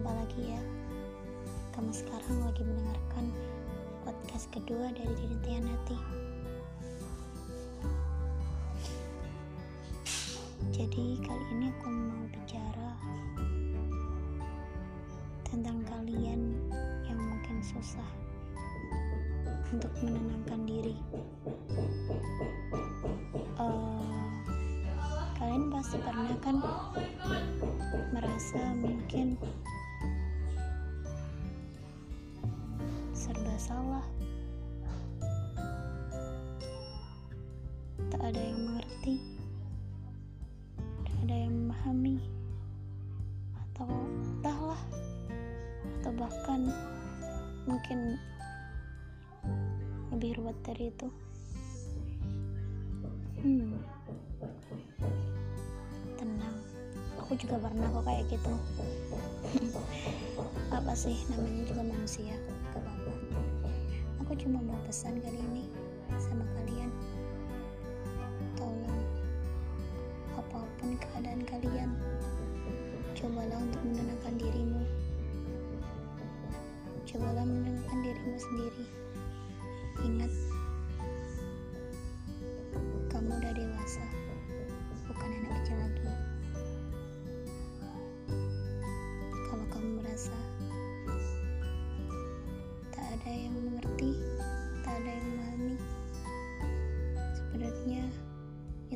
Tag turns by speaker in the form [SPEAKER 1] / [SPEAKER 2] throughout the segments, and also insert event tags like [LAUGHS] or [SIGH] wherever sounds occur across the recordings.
[SPEAKER 1] jumpa lagi ya. Kamu sekarang lagi mendengarkan podcast kedua dari Dirintian Hati Jadi kali ini aku mau bicara Tentang kalian yang mungkin susah Untuk menenangkan diri. Uh, Kalian pasti pernah kan merasa mungkin salah tak ada yang mengerti. Tak ada yang memahami. Atau entahlah. Atau bahkan mungkin lebih ruwet dari itu. Hmm. Tenang. Aku juga pernah kok kayak gitu. [LAUGHS] Apa sih namanya juga manusia cuma mau pesan kali ini sama kalian. Tolong apa pun keadaan kalian cobalah untuk menenangkan dirimu. Cobalah menenangkan dirimu sendiri. Ingat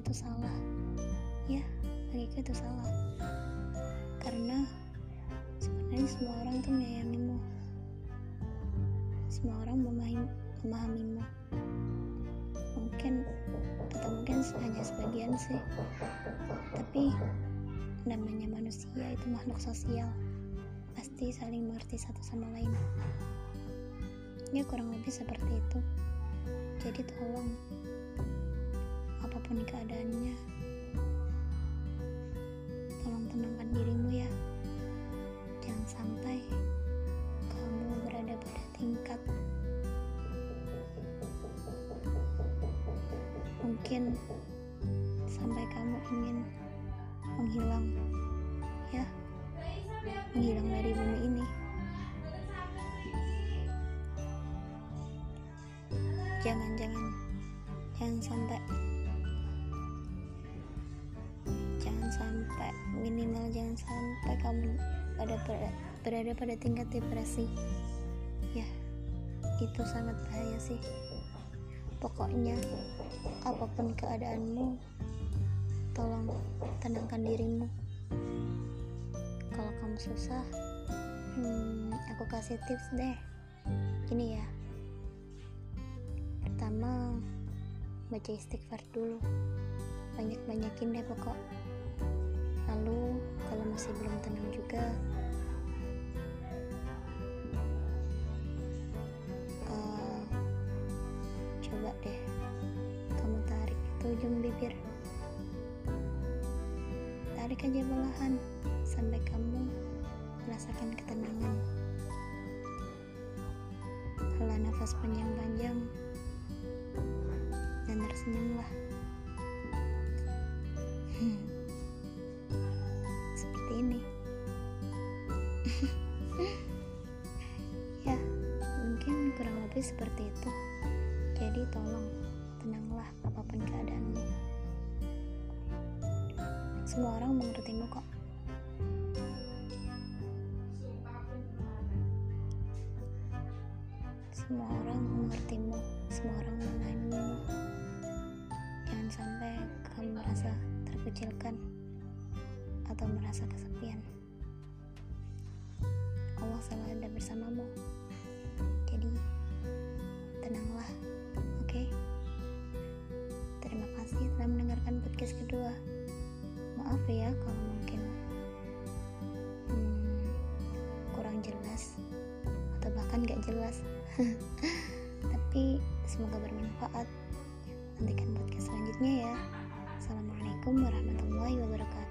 [SPEAKER 1] itu salah. Ya bagiku itu salah. Karena sebenarnya semua orang tuh menyayangimu. Semua orang memahami, memahamimu. Mungkin atau mungkin hanya sebagian sih. Tapi namanya manusia itu makhluk sosial. Pasti saling mengerti satu sama lain. Ya kurang lebih seperti itu. Jadi tolong apa pun keadaannya. Tolong tenangkan dirimu ya. Jangan sampai kamu berada pada tingkat mungkin sampai kamu ingin menghilang ya. Menghilang dari bumi ini. Jangan jangan jangan sampai sampai minimal jangan sampai kamu pada berada pada tingkat depresi. Ya itu sangat bahaya sih. Pokoknya apa pun keadaanmu tolong tenangkan dirimu. Kalau kamu susah hmm, aku kasih tips deh. Gini ya. Pertama baca istighfar dulu. Banyak-banyakin deh pokok masih belum tenang juga. Uh, coba deh kamu tarik itu ujung bibir. Tarik aja perlahan sampai kamu merasakan ketenangan. Hela nafas panjang-panjang dan tersenyumlah. Seperti seperti itu. Jadi tolong tenanglah apa pun keadaanmu. Semua orang mengertimu kok. Semua orang mengertimu semua orang memahamimu jangan sampai kamu merasa terkecilkan atau merasa kesepian. Allah selalu ada bersamamu. Jadi kedua maaf ya kalau mungkin hmm, kurang jelas atau bahkan gak jelas. [LAUGHS] Tapi semoga bermanfaat. Nantikan podcast selanjutnya ya. Assalamualaikum warahmatullahi wabarakatuh